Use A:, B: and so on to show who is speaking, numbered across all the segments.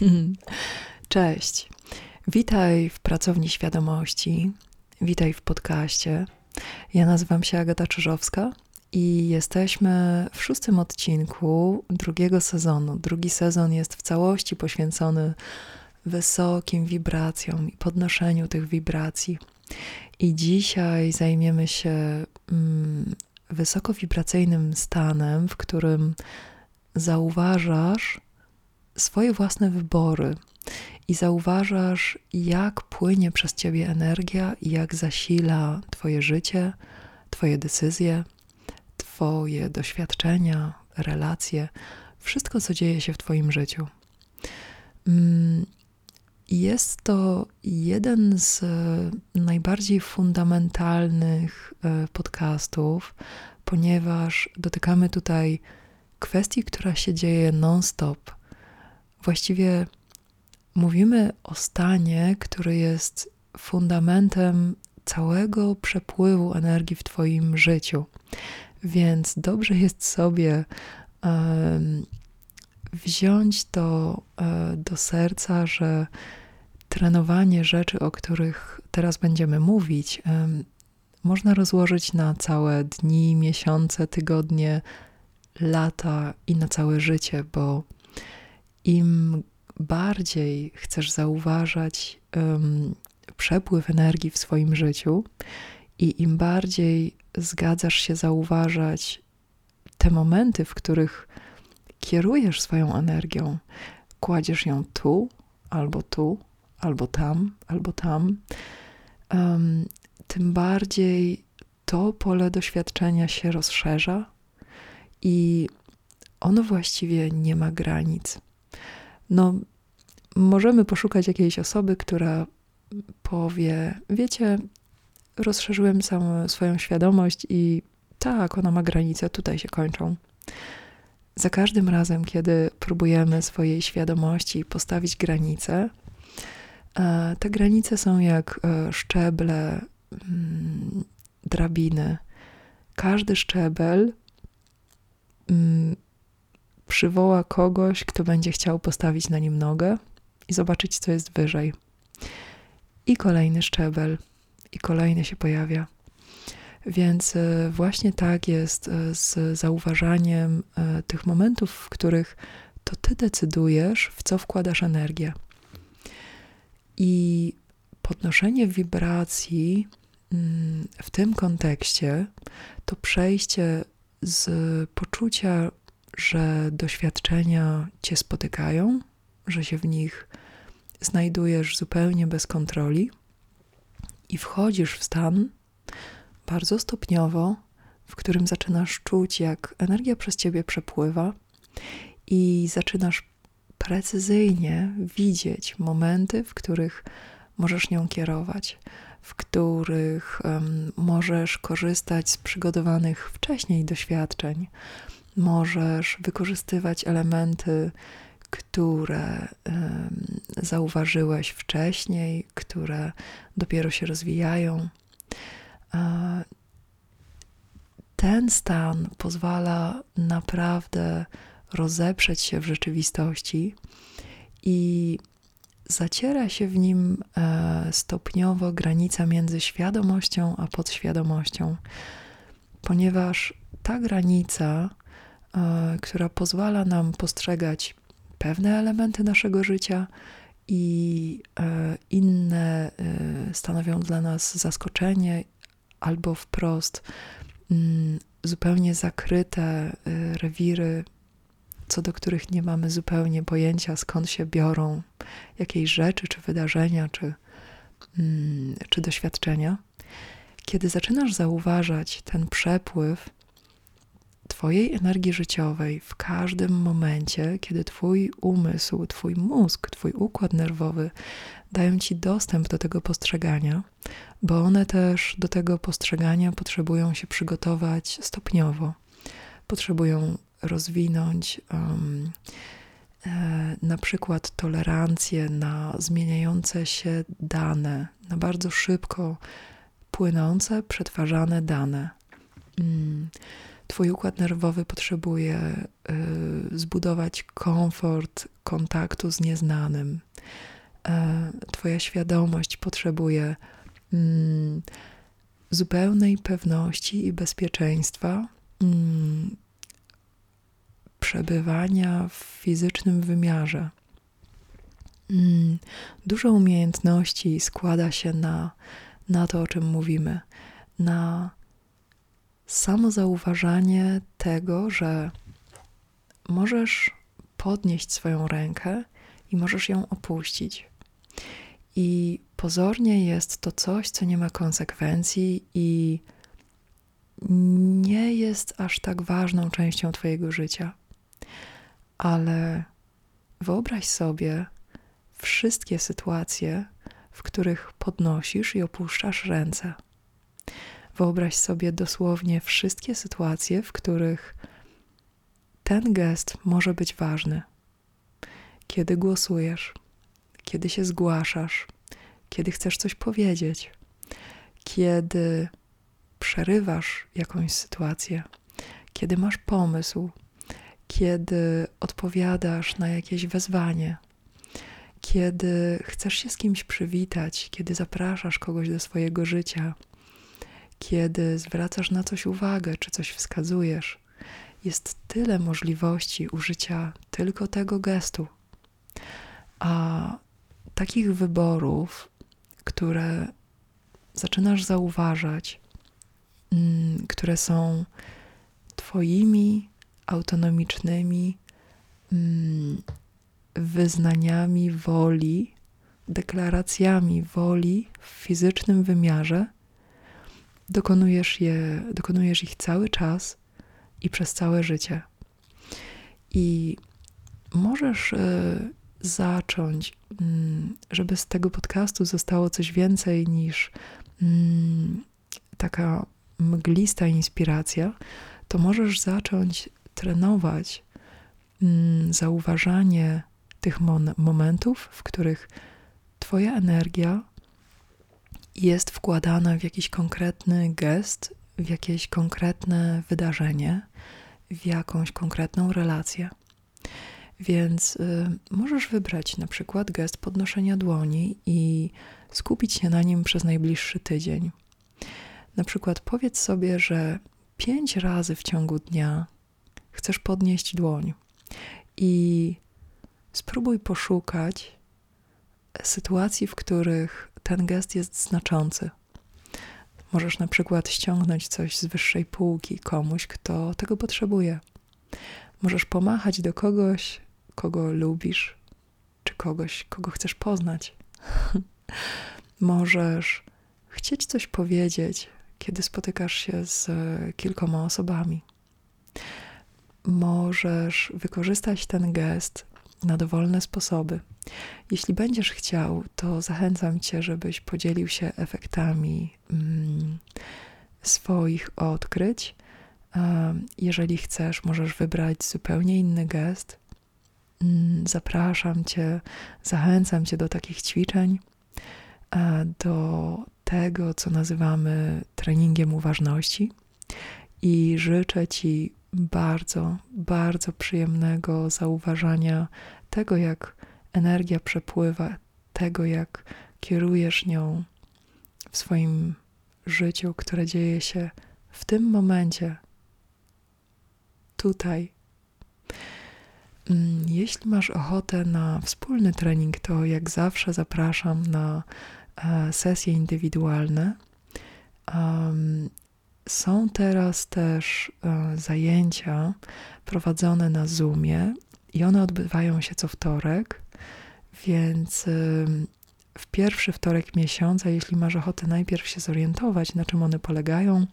A: Cześć. Witaj w pracowni świadomości. Witaj w podcaście. Ja nazywam się Agata Czyżowska i jesteśmy w szóstym odcinku drugiego sezonu. Drugi sezon jest w całości poświęcony wysokim wibracjom i podnoszeniu tych wibracji. I dzisiaj zajmiemy się mm, wysokowibracyjnym stanem, w którym zauważasz swoje własne wybory i zauważasz, jak płynie przez ciebie energia i jak zasila Twoje życie, Twoje decyzje, Twoje doświadczenia, relacje, wszystko, co dzieje się w Twoim życiu. Mm, jest to jeden z najbardziej fundamentalnych e, podcastów, ponieważ dotykamy tutaj kwestii, która się dzieje non-stop. Właściwie mówimy o stanie, który jest fundamentem całego przepływu energii w Twoim życiu. Więc dobrze jest sobie um, wziąć to um, do serca, że trenowanie rzeczy, o których teraz będziemy mówić, um, można rozłożyć na całe dni, miesiące, tygodnie, lata i na całe życie, bo im bardziej chcesz zauważać um, przepływ energii w swoim życiu i im bardziej zgadzasz się zauważać te momenty, w których kierujesz swoją energią, kładziesz ją tu, albo tu, albo tam, albo tam, um, tym bardziej to pole doświadczenia się rozszerza i ono właściwie nie ma granic. No, możemy poszukać jakiejś osoby, która powie: Wiecie, rozszerzyłem samą swoją świadomość i tak, ona ma granice, tutaj się kończą. Za każdym razem, kiedy próbujemy swojej świadomości postawić granice, e, te granice są jak e, szczeble, mm, drabiny. Każdy szczebel mm, przywoła kogoś, kto będzie chciał postawić na nim nogę i zobaczyć, co jest wyżej. I kolejny szczebel, i kolejny się pojawia. Więc e, właśnie tak jest e, z zauważaniem e, tych momentów, w których to ty decydujesz, w co wkładasz energię. I podnoszenie wibracji mm, w tym kontekście to przejście z poczucia że doświadczenia cię spotykają, że się w nich znajdujesz zupełnie bez kontroli i wchodzisz w stan bardzo stopniowo, w którym zaczynasz czuć, jak energia przez ciebie przepływa i zaczynasz precyzyjnie widzieć momenty, w których możesz nią kierować, w których um, możesz korzystać z przygotowanych wcześniej doświadczeń, możesz wykorzystywać elementy, które zauważyłeś wcześniej, które dopiero się rozwijają. Ten stan pozwala naprawdę rozeprzeć się w rzeczywistości i zaciera się w nim e, stopniowo granica między świadomością a podświadomością, ponieważ ta granica E, która pozwala nam postrzegać pewne elementy naszego życia i e, inne e, stanowią dla nas zaskoczenie albo wprost mm, zupełnie zakryte rewiry, co do których nie mamy zupełnie pojęcia, skąd się biorą jakieś rzeczy, czy wydarzenia, czy, mm, czy doświadczenia. Kiedy zaczynasz zauważać ten przepływ Twojej energii życiowej w każdym momencie, kiedy Twój umysł, Twój mózg, Twój układ nerwowy dają Ci dostęp do tego postrzegania, bo one też do tego postrzegania potrzebują się przygotować stopniowo. Potrzebują rozwinąć um, na przykład tolerancję na zmieniające się dane, na bardzo szybko płynące, przetwarzane dane. Mm Twój układ nerwowy potrzebuje y, zbudować komfort kontaktu z nieznanym. E, twoja świadomość potrzebuje mm, zupełnej pewności i bezpieczeństwa, mm, przebywania w fizycznym wymiarze. Mm, dużo umiejętności składa się na, na to, o czym mówimy, na samo zauważanie tego, że możesz podnieść swoją rękę i możesz ją opuścić. I pozornie jest to coś, co nie ma konsekwencji i nie jest aż tak ważną częścią Twojego życia. Ale wyobraź sobie wszystkie sytuacje, w których podnosisz i opuszczasz ręce. Wyobraź sobie dosłownie wszystkie sytuacje, w których ten gest może być ważny. Kiedy głosujesz, kiedy się zgłaszasz, kiedy chcesz coś powiedzieć, kiedy przerywasz jakąś sytuację, kiedy masz pomysł, kiedy odpowiadasz na jakieś wezwanie, kiedy chcesz się z kimś przywitać, kiedy zapraszasz kogoś do swojego życia, kiedy zwracasz na coś uwagę czy coś wskazujesz. Jest tyle możliwości użycia tylko tego gestu. A takich wyborów, które zaczynasz zauważać, mm, które są Twoimi autonomicznymi mm, wyznaniami woli, deklaracjami woli w fizycznym wymiarze, dokonujesz, je, dokonujesz ich cały czas i przez całe życie. I możesz y, zacząć, mm, żeby z tego podcastu zostało coś więcej niż mm, taka mglista inspiracja, to możesz zacząć trenować mm, zauważanie tych momentów, w których Twoja energia jest wkładana w jakiś konkretny gest, w jakieś konkretne wydarzenie, w jakąś konkretną relację. Więc y, możesz wybrać na przykład gest podnoszenia dłoni i skupić się na nim przez najbliższy tydzień. Na przykład powiedz sobie, że pięć razy w ciągu dnia chcesz podnieść dłoń i spróbuj poszukać sytuacji, w których ten gest jest znaczący. Możesz na przykład ściągnąć coś z wyższej półki komuś, kto tego potrzebuje. Możesz pomachać do kogoś, kogo lubisz, czy kogoś, kogo chcesz poznać. Możesz chcieć coś powiedzieć, kiedy spotykasz się z kilkoma osobami. Możesz wykorzystać ten gest na dowolne sposoby. Jeśli będziesz chciał, to zachęcam Cię, żebyś podzielił się efektami mm, swoich odkryć. Jeżeli chcesz, możesz wybrać zupełnie inny gest. Mm, zapraszam Cię, zachęcam Cię do takich ćwiczeń, do tego, co nazywamy treningiem uważności. I życzę Ci bardzo, bardzo przyjemnego zauważania tego, jak energia przepływa, tego, jak kierujesz nią w swoim życiu, które dzieje się w tym momencie, tutaj. Mm, jeśli masz ochotę na wspólny trening, to jak zawsze zapraszam na e, sesje indywidualne. Są teraz też e, zajęcia prowadzone na Zoomie i one odbywają się co wtorek, więc w pierwszy wtorek miesiąca, jeśli masz ochotę najpierw się zorientować, na czym one polegają,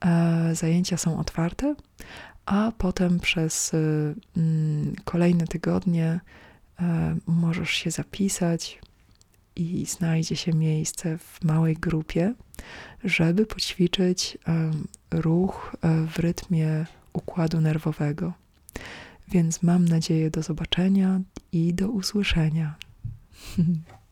A: e, zajęcia są otwarte, a potem przez y, mm, kolejne tygodnie e, możesz się zapisać i znajdzie się miejsce w małej grupie, żeby poćwiczyć ruch e, w rytmie układu nerwowego. Więc mam nadzieję do zobaczenia i do usłyszenia.